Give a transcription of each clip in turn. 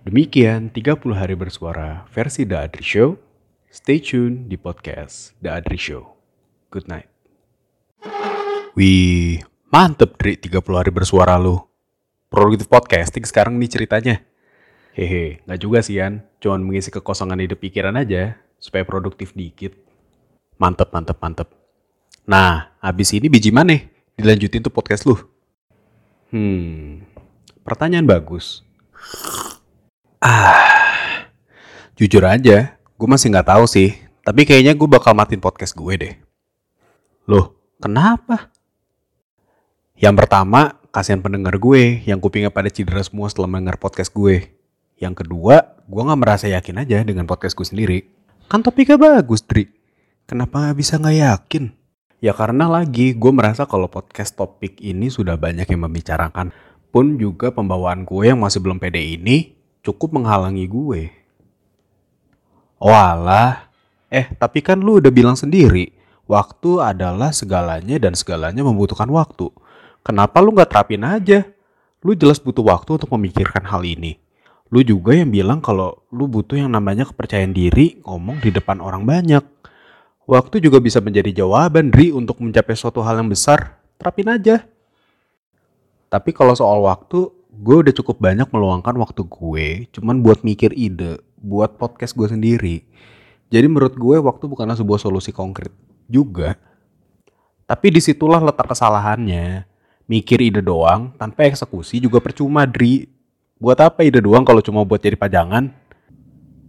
Demikian 30 hari bersuara versi The Adri Show. Stay tune di podcast The Adri Show. Good night. Wih, mantep Dri 30 hari bersuara lu. Produktif podcasting sekarang nih ceritanya. Hehe, nggak juga sih Yan. Cuman mengisi kekosongan ide pikiran aja, supaya produktif dikit. Mantep, mantep, mantep. Nah, abis ini biji mana? Dilanjutin tuh podcast lu. Hmm, pertanyaan bagus. Ah, jujur aja, gue masih nggak tahu sih. Tapi kayaknya gue bakal matiin podcast gue deh. Loh, kenapa? Yang pertama, kasihan pendengar gue yang kupingnya pada cedera semua setelah mendengar podcast gue. Yang kedua, gue nggak merasa yakin aja dengan podcast gue sendiri. Kan topiknya bagus, Dri. Kenapa bisa nggak yakin? Ya karena lagi gue merasa kalau podcast topik ini sudah banyak yang membicarakan. Pun juga pembawaan gue yang masih belum pede ini cukup menghalangi gue. Walah, eh tapi kan lu udah bilang sendiri, waktu adalah segalanya dan segalanya membutuhkan waktu. Kenapa lu gak terapin aja? Lu jelas butuh waktu untuk memikirkan hal ini. Lu juga yang bilang kalau lu butuh yang namanya kepercayaan diri ngomong di depan orang banyak. Waktu juga bisa menjadi jawaban, Dri, untuk mencapai suatu hal yang besar. Terapin aja. Tapi kalau soal waktu, gue udah cukup banyak meluangkan waktu gue cuman buat mikir ide, buat podcast gue sendiri. Jadi menurut gue waktu bukanlah sebuah solusi konkret juga. Tapi di situlah letak kesalahannya. Mikir ide doang tanpa eksekusi juga percuma, Dri. Buat apa ide doang kalau cuma buat jadi pajangan?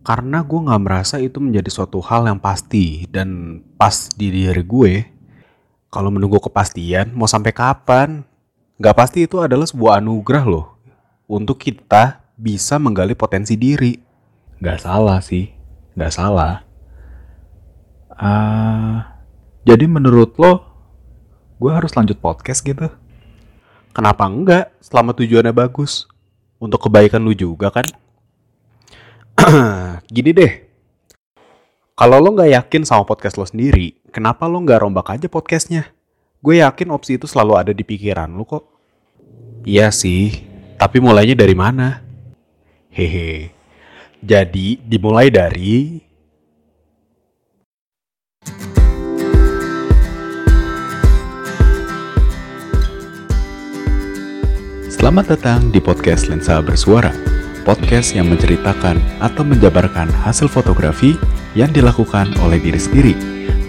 Karena gue gak merasa itu menjadi suatu hal yang pasti dan pas di diri gue. Kalau menunggu kepastian, mau sampai kapan? Gak pasti itu adalah sebuah anugerah loh. Untuk kita bisa menggali potensi diri. Gak salah sih, gak salah. Uh, jadi menurut lo, gue harus lanjut podcast gitu? Kenapa enggak? Selama tujuannya bagus. Untuk kebaikan lu juga kan? Gini deh. Kalau lo nggak yakin sama podcast lo sendiri, kenapa lo nggak rombak aja podcastnya? Gue yakin opsi itu selalu ada di pikiran lo kok. Iya sih, tapi mulainya dari mana? Hehe. Jadi dimulai dari Selamat datang di podcast Lensa Bersuara podcast yang menceritakan atau menjabarkan hasil fotografi yang dilakukan oleh diri sendiri.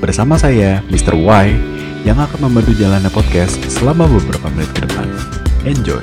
Bersama saya, Mr. Y, yang akan membantu jalannya podcast selama beberapa menit ke depan. Enjoy!